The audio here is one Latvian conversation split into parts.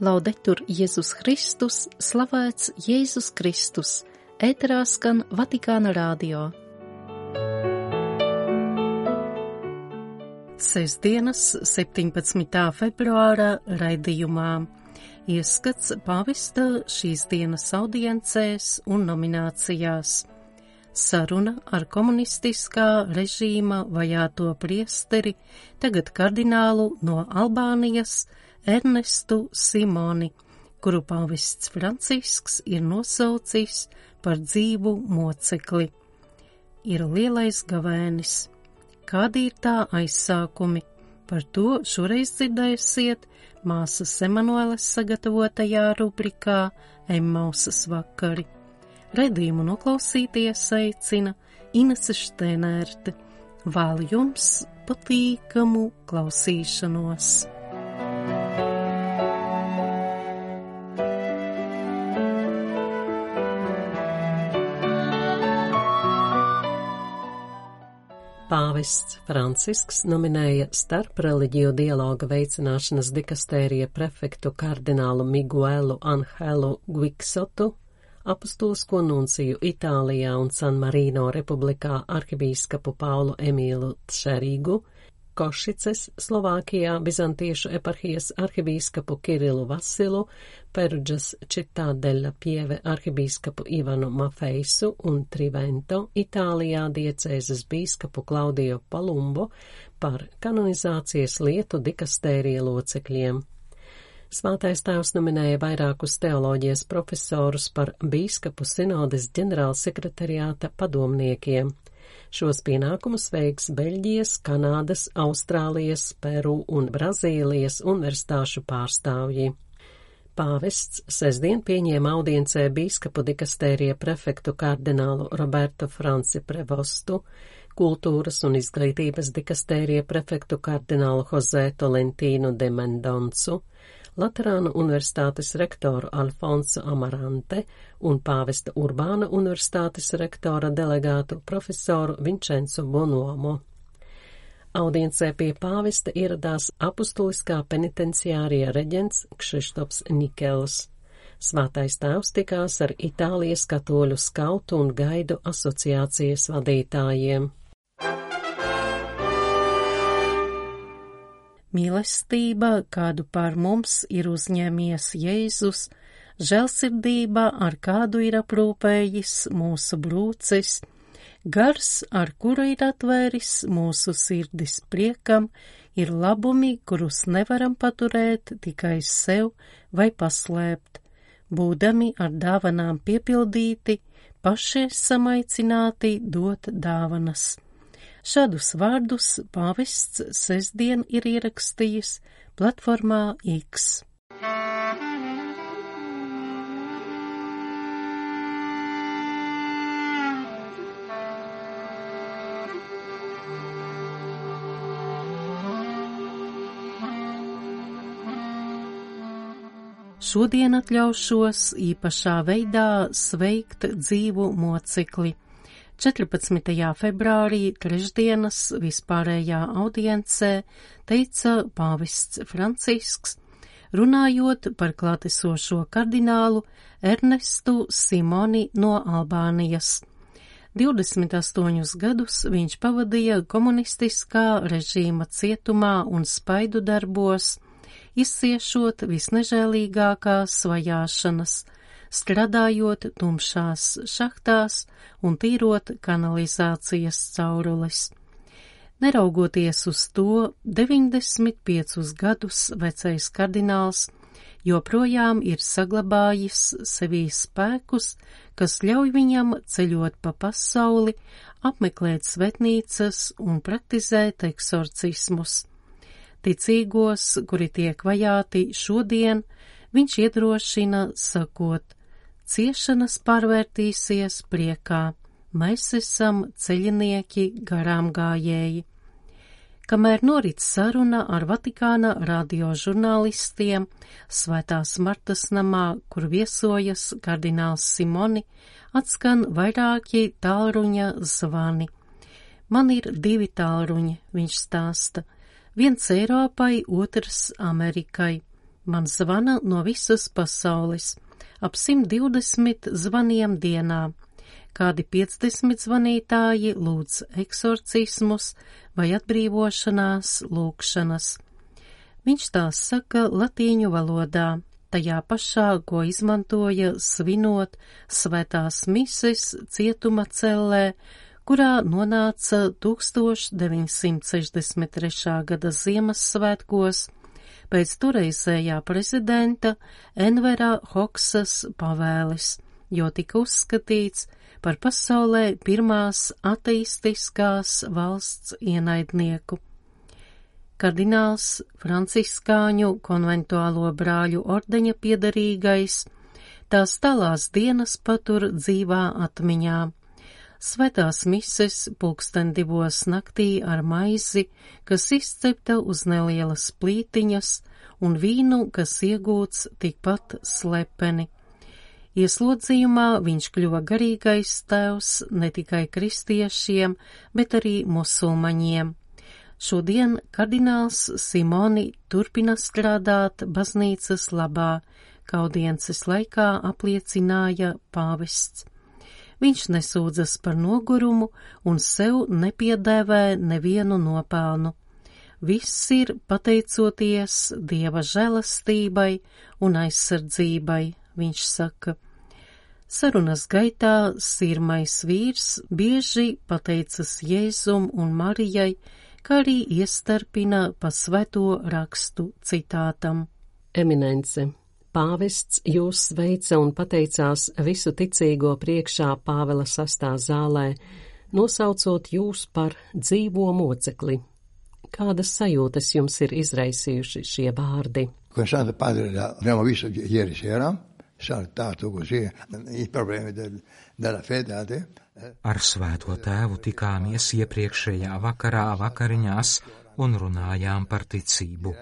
Laudetur Jēzus Kristus, slavēts Jēzus Kristus, ēterā skan Vatikāna rādio. Sesdienas 17. februāra raidījumā ieskats pavista šīs dienas audiencēs un nominācijās. Saruna ar komunistiskā režīma vajāto priesteri, tagad kardinālu no Albānijas, Ernestu Simoni, kuru pavests Francisks ir nosaucis par dzīvu mocekli. Ir lielais gavēnis. Kādi ir tā aizsākumi? Par to šoreiz dzirdēsiet māsas Emanueles sagatavotajā rubrikā Emmausas vakari. Redījumu noklausīties aicina Inese Štēnērte. Vēl jums patīkamu klausīšanos! Pāvests Francisks nominēja starp reliģiju dialoga veicināšanas dikastērija prefektu kardinālu Miguelu Angelu Guiksotu, apustulisko nunciju Itālijā un San Marino republikā arhibīskapu Paulu Emīlu Tšerīgu, Košices, Slovākijā Bizantiešu eparhijas arhibīskapu Kirilu Vasilu, Perudžas Čitādella pieve arhibīskapu Ivanu Mafeisu un Trivento, Itālijā diecēzes bīskapu Klaudio Palumbo par kanonizācijas lietu dikastērija locekļiem. Svātais tēvs nominēja vairākus teoloģijas profesorus par bīskapu sinodes ģenerālsekretariāta padomniekiem – Šos pienākumus veiks Beļģijas, Kanādas, Austrālijas, Peru un Brazīlijas universitāšu pārstāvji. Pāvests sestdien pieņēma audiencē bīskapu dikastērija prefektu kardinālu Roberto Franci Prevostu, kultūras un izglītības dikastērija prefektu kardinālu Jose Tolentīnu de Mendoncu, Laterānu universitātes rektoru Alfonso Amarante un pāvesta Urbāna universitātes rektora delegātu profesoru Vincenzo Bonomo. Audiencē pie pāvesta ieradās apustuliskā penitenciārija reģents Kšištops Nikels. Svātais tēvs tikās ar Itālijas katoļu skautu un gaidu asociācijas vadītājiem. Mīlestība, kādu pār mums ir uzņēmies Jēzus, žēlsirdība, ar kādu ir aprūpējis mūsu brūcis, gars, ar kuru ir atvēris mūsu sirdis priekam, ir labumi, kurus nevaram paturēt tikai sev vai paslēpt, būdami ar dāvanām piepildīti, paši esam aicināti dot dāvanas. Šādus vārdus pāvests sestdien ir ierakstījis platformā X. Šodien atļaušos īpašā veidā sveikt dzīvu mocekli 14. februārī trešdienas vispārējā audiencē teica pāvests Francisks, runājot par klātesošo kardinālu Ernestu Simoni no Albānijas. 28 gadus viņš pavadīja komunistiskā režīma cietumā un spaidu darbos, izciešot visnežēlīgākās vajāšanas – strādājot tumšās šahtās un tīrot kanalizācijas caurules. Neraugoties uz to, 95 gadus vecais kardināls joprojām ir saglabājis sevī spēkus, kas ļauj viņam ceļot pa pasauli, apmeklēt svetnīcas un praktizēt eksorcismus. Ticīgos, kuri tiek vajāti šodien, viņš iedrošina sakot, ciešanas pārvērtīsies priekā, mēs esam ceļinieki garām gājēji. Kamēr norit saruna ar Vatikāna radio žurnālistiem Svētās Martas namā, kur viesojas kardināls Simoni, atskan vairāki tālruņa zvani. Man ir divi tālruņi, viņš stāsta, viens Eiropai, otrs Amerikai. man zvana no visas pasaules, ap 120 zvaniem dienā. Kādi 50 zvanītāji lūdz eksorcismus vai atbrīvošanās lūkšanas. Viņš tās saka latīņu valodā, tajā pašā, ko izmantoja svinot svētās mises cietuma cellē, kurā nonāca 1963. gada Ziemassvētkos pēc toreizējā prezidenta Envera Hoksas pavēles, jo tika uzskatīts par pasaulē pirmās ateistiskās valsts ienaidnieku. Kardināls Franciskāņu konventuālo brāļu ordeņa piedarīgais, tās tālās dienas patur dzīvā atmiņā. Svētās mises pulksten divos naktī ar maizi, kas izcepta uz nelielas plītiņas, un vīnu, kas iegūts tikpat slepeni. Ieslodzījumā viņš kļuva garīgais tēvs ne tikai kristiešiem, bet arī musulmaņiem. Šodien kardināls Simoni turpina strādāt baznīcas labā, kaudiences laikā apliecināja pāvests. Viņš nesūdzas par nogurumu un sev nepiedēvē nevienu nopelnu. Viss ir pateicoties Dieva žēlastībai un aizsardzībai, viņš saka. Sarunas gaitā sirmais vīrs bieži pateicas Jēzum un Marijai, kā arī iestarpina pa svēto rakstu citātam. Eminence. Pāvests jūs sveica un pateicās visu ticīgo priekšā Pāvela sastā zālē, nosaucot jūs par dzīvo mocekli. Kādas sajūtas jums ir izraisījuši šie vārdi? Con Padre abbiamo visto ieri sera, saltato così i problemi del, della fede. Ar svēto tēvu tikāmies iepriekšējā vakarā vakariņās un runājām par ticību.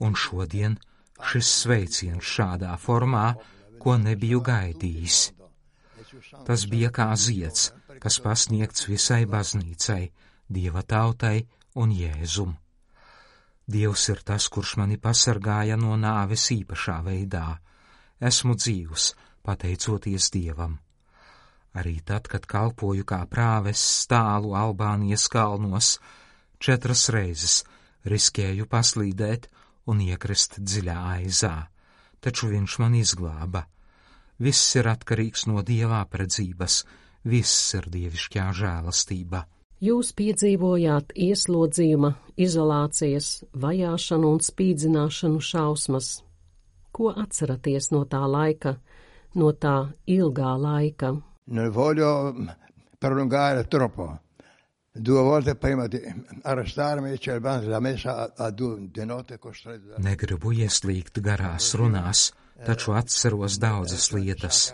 Un šodien šis sveiciens šādā formā, ko nebiju gaidījis. Tas bija kā zieds, kas pasniegts visai baznīcai, dieva tautai un jēzum. Dievs ir tas, kurš mani pasargāja no nāves īpašā veidā. Esmu dzīvs, pateicoties Dievam arī tad, kad kalpoju kā prāves stālu Albānijas kalnos, četras reizes riskēju paslīdēt un iekrist dziļā aizā, taču viņš man izglāba. Viss ir atkarīgs no dievā predzības, viss ir dievišķā žēlastība. Jūs piedzīvojāt ieslodzījuma, izolācijas, vajāšanu un spīdzināšanu šausmas. Ko atceraties no tā laika, no tā ilgā laika? non voglio prolungare troppo. Due volte prima di arrestarmi c'è la messa a due di notte costretto. Negribu ieslīgt garās runās, taču atceros daudzas lietas.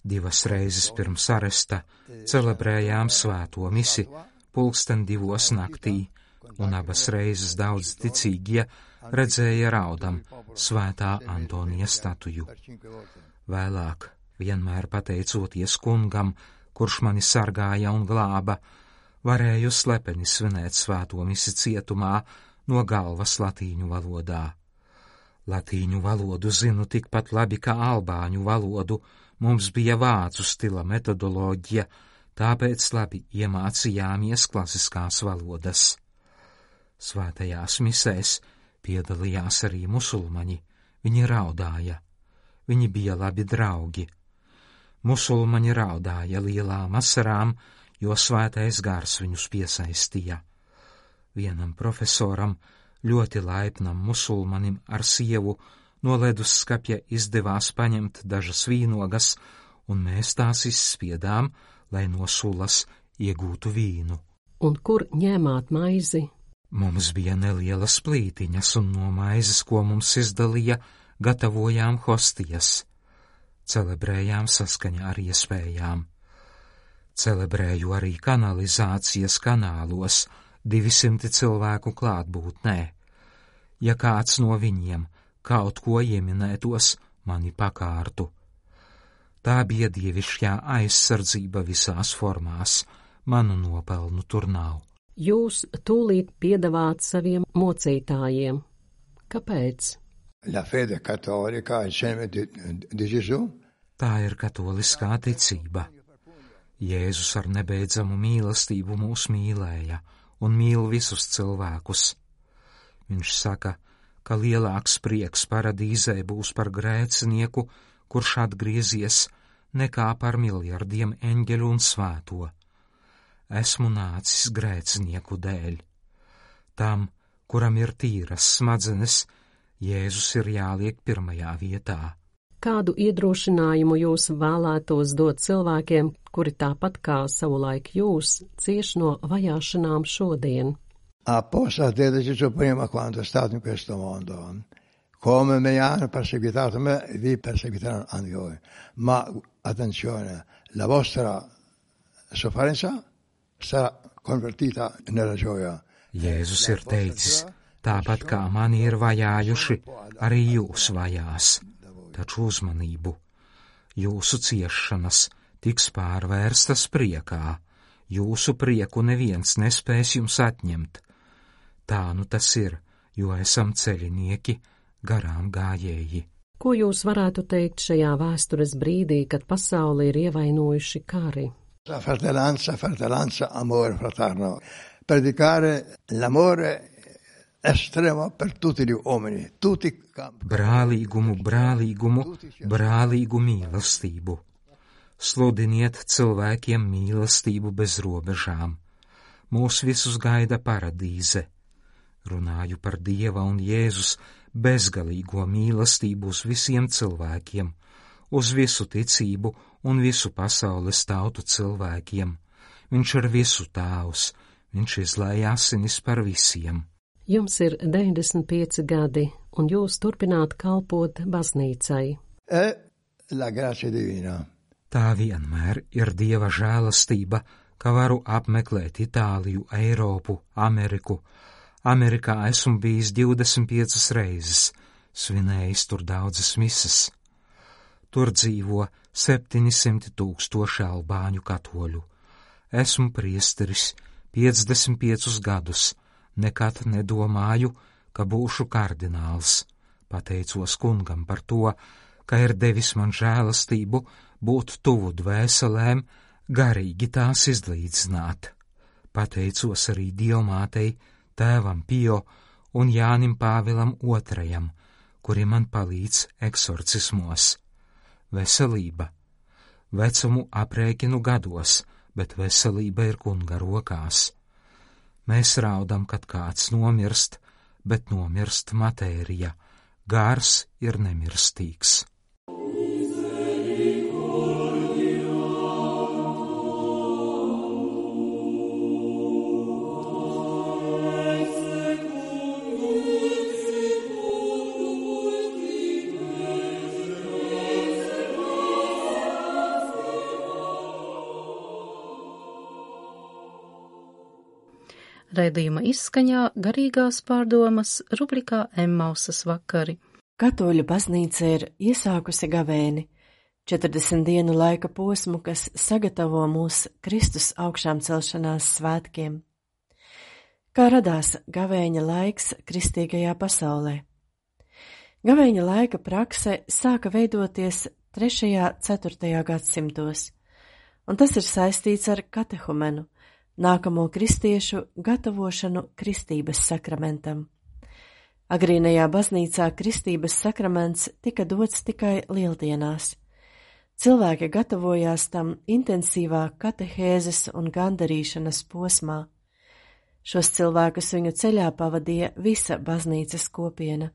Divas reizes pirms aresta celebrējām svēto misi pulksten divos naktī, un abas reizes daudz ticīgie redzēja raudam svētā Antonija statuju. Vēlāk vienmēr pateicoties kungam, kurš mani sargāja un glāba, varēju slepeni svinēt svēto misi cietumā no galvas latīņu valodā. Latīņu valodu zinu tikpat labi kā albāņu valodu, mums bija vācu stila metodoloģija, tāpēc labi iemācījāmies klasiskās valodas. Svētajās misēs piedalījās arī musulmaņi, viņi raudāja, viņi bija labi draugi, Musulmaņi raudāja lielām asarām, jo svētais gars viņus piesaistīja. Vienam profesoram, ļoti laipnam musulmanim ar sievu, no ledusskapja izdevās paņemt dažas vīnogas, un mēs tās izspiedām, lai no sulas iegūtu vīnu. Un kur ņēmāt maizi? Mums bija nelielas plītiņas, un no maizes, ko mums izdalīja, gatavojām hostijas celebrējām saskaņā ar iespējām. Celebrēju arī kanalizācijas kanālos 200 cilvēku klātbūtnē. Ja kāds no viņiem kaut ko ieminētos, mani pakārtu. Tā bija dievišķā aizsardzība visās formās, manu nopelnu tur nav. Jūs tūlīt piedāvāt saviem mocītājiem. Kāpēc? La fede cattolica, il seme di, di Gesù. Tā ir katoliskā ticība. Jēzus ar nebeidzamu mīlestību mūs mīlēja un mīl visus cilvēkus. Viņš saka, ka lielāks prieks paradīzē būs par grēcinieku, kurš atgriezies, nekā par miljardiem eņģeļu un svēto. Esmu nācis grēcinieku dēļ. Tam, kuram ir tīras smadzenes, Jēzus ir jāliek pirmajā vietā. Kādu iedrošinājumu jūs vēlētos dot cilvēkiem, kuri tāpat kā savulaik jūs cieš no vajāšanām šodien? Apposta te Gesù prima quando è stato in questo mondo. Come mi hanno perseguitato me, vi perseguiteranno anche voi. Ma attenzione, la vostra sofferenza sarà convertita nella gioia. Jēzus ir teicis, tāpat kā mani ir vajājuši, arī jūs vajās. Taču uzmanību! Jūsu ciešanas tiks pārvērstas priekā, jūsu prieku neviens nespēs jums atņemt. Tā nu tas ir, jo esam ceļinieki, garām gājēji. Ko jūs varētu teikt šajā vēstures brīdī, kad pasauli ir ievainojuši kari? Fratellanza, fratellanza, amore fraterno. Predicare l'amore estremo per tutti gli uomini, tutti Brālīgumu, brālīgumu, brālīgu mīlestību. Sludiniet cilvēkiem mīlestību bez robežām. Mūs visus gaida paradīze. Runāju par Dieva un Jēzus bezgalīgo mīlestību uz visiem cilvēkiem, uz visu ticību un visu pasaules tautu cilvēkiem. Viņš ir visu tāvs, viņš izlēja asinis par visiem. Jums ir 95 gadi, un jūs turpināt kalpot baznīcai. E la grazia divina. Tā vienmēr ir Dieva žēlastība, ka varu apmeklēt Itāliju, Eiropu, Ameriku. Amerikā esmu bijis 25 reizes, svinējis tur daudzas misas. Tur dzīvo 700 tūkstoši albāņu katoļu. Esmu priesteris 55 gadus, nekad nedomāju, ka būšu kardināls. Pateicos kungam par to, ka ir devis man žēlastību būt tuvu dvēselēm, garīgi tās izlīdzināt. Pateicos arī Dievmātei, tēvam Pio un Jānim Pāvilam II, kuri man palīdz eksorcismos. Veselība. Vecumu aprēķinu gados, bet veselība ir kunga rokās. Mēs raudam, kad kāds nomirst, bet nomirst matērija, gārs ir nemirstīgs. Raidījuma izskaņā garīgās pārdomas rubrikā Emmausas vakari. Katoļu baznīca ir iesākusi gavēni, 40 dienu laika posmu, kas sagatavo mūs Kristus augšām celšanās svētkiem. Kā radās gavēņa laiks kristīgajā pasaulē? Gavēņa laika prakse sāka veidoties 3. un 4. gadsimtos, un tas ir saistīts ar katehumenu, nākamo kristiešu gatavošanu kristības sakramentam. Agrīnajā baznīcā kristības sakraments tika dots tikai lieldienās. Cilvēki gatavojās tam intensīvā katehēzes un gandarīšanas posmā. Šos cilvēkus viņu ceļā pavadīja visa baznīcas kopiena.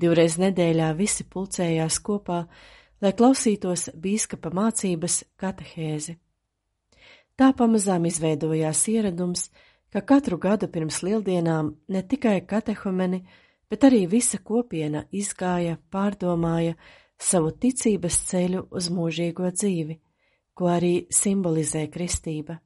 Divreiz nedēļā visi pulcējās kopā, lai klausītos bīskapa mācības katehēzi. Tā pamazām izveidojās ieradums, ka katru gadu pirms lieldienām ne tikai katehumeni, bet arī visa kopiena izgāja, pārdomāja savu ticības ceļu uz mūžīgo dzīvi, ko arī simbolizē kristība.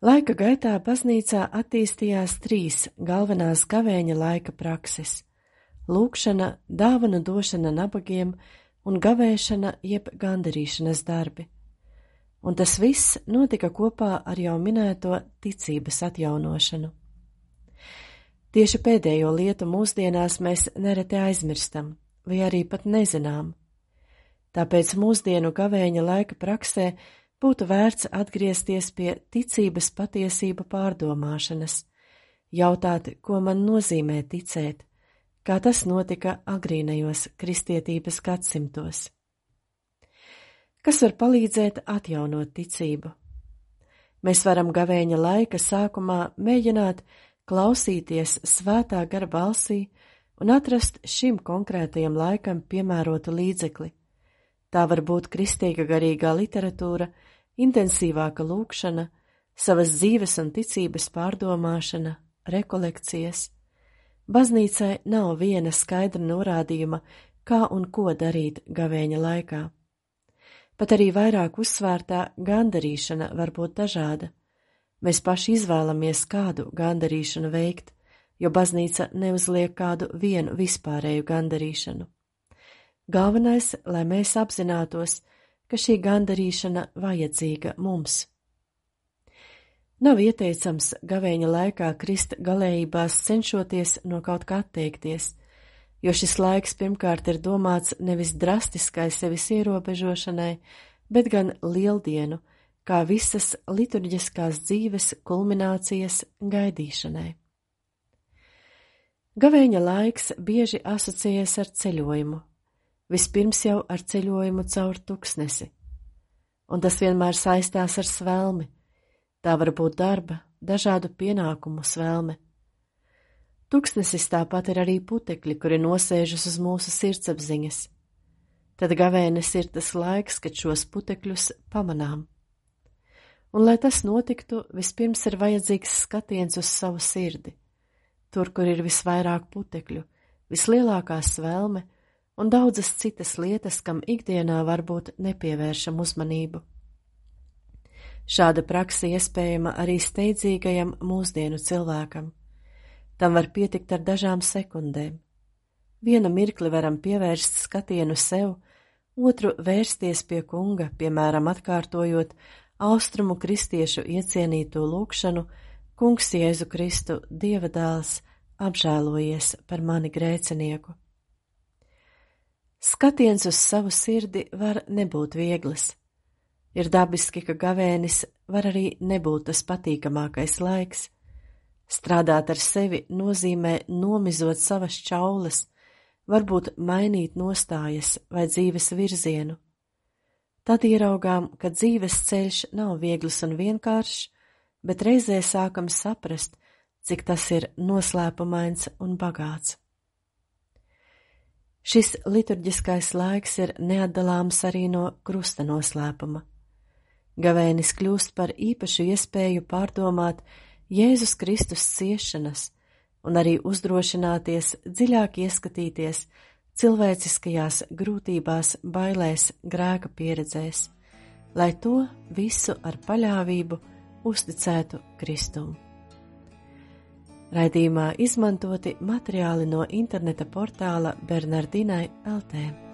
Laika gaitā baznīcā attīstījās trīs galvenās gavēņa laika prakses - lūkšana, dāvanu došana nabagiem un gavēšana jeb gandarīšanas darbi un tas viss notika kopā ar jau minēto ticības atjaunošanu. Tieši pēdējo lietu mūsdienās mēs nereti aizmirstam, vai arī pat nezinām. Tāpēc mūsdienu gavēņa laika praksē būtu vērts atgriezties pie ticības patiesību pārdomāšanas, jautāt, ko man nozīmē ticēt, kā tas notika agrīnajos kristietības gadsimtos. Kas var palīdzēt atjaunot ticību? Mēs varam gavēņa laika sākumā mēģināt klausīties svētā gara balsī un atrast šim konkrētajam laikam piemērotu līdzekli. Tā var būt kristīga garīgā literatūra, intensīvāka lūkšana, savas dzīves un ticības pārdomāšana, rekolekcijas. Baznīcai nav viena skaidra norādījuma, kā un ko darīt gavēņa laikā. Pat arī vairāk uzsvērtā gandarīšana var būt dažāda. Mēs paši izvēlamies, kādu gandarīšanu veikt, jo baznīca neuzliek kādu vienu vispārēju gandarīšanu. Galvenais, lai mēs apzinātos, ka šī gandarīšana vajadzīga mums. Nav ieteicams gavēņa laikā krist galējībās cenšoties no kaut kā atteikties, jo šis laiks pirmkārt ir domāts nevis drastiskai sevis ierobežošanai, bet gan lieldienu, kā visas liturģiskās dzīves kulminācijas gaidīšanai. Gavēņa laiks bieži asociējas ar ceļojumu, vispirms jau ar ceļojumu caur tuksnesi, un tas vienmēr saistās ar svelmi, tā var būt darba, dažādu pienākumu svelme Tuksnesis tāpat ir arī putekļi, kuri nosēžas uz mūsu sirdsapziņas. Tad gavēnis ir tas laiks, kad šos putekļus pamanām. Un, lai tas notiktu, vispirms ir vajadzīgs skatiens uz savu sirdi, tur, kur ir visvairāk putekļu, vislielākā svelme un daudzas citas lietas, kam ikdienā varbūt nepievēršam uzmanību. Šāda praksa iespējama arī steidzīgajam mūsdienu cilvēkam. Tam var pietikt ar dažām sekundēm. Vienu mirkli varam pievērst skatienu sev, otru vērsties pie kunga, piemēram, atkārtojot austrumu kristiešu iecienīto lūkšanu Kungs Jēzu Kristu, Dieva dēls, apžēlojies par mani grēcinieku. Skatiens uz savu sirdi var nebūt viegls. Ir dabiski, ka gavēnis var arī nebūt tas patīkamākais laiks. Strādāt ar sevi nozīmē nomizot savas čaulas, varbūt mainīt nostājas vai dzīves virzienu. Tad ieraugām, ka dzīves ceļš nav viegls un vienkāršs, bet reizē sākam saprast, cik tas ir noslēpumains un bagāts. Šis liturģiskais laiks ir neatdalāms arī no krusta noslēpuma. Gavēnis kļūst par īpašu iespēju pārdomāt Jēzus Kristus ciešanas un arī uzdrošināties dziļāk ieskatīties cilvēciskajās grūtībās, bailēs, grēka pieredzēs, lai to visu ar paļāvību uzticētu Kristum. Raidījumā izmantoti materiāli no interneta portāla Bernardinai LT.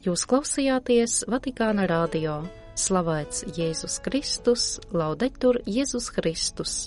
Jūs klausījāties Vatikāna radio. Slavēts Jēzus Kristus, laudetur Jēzus Kristus!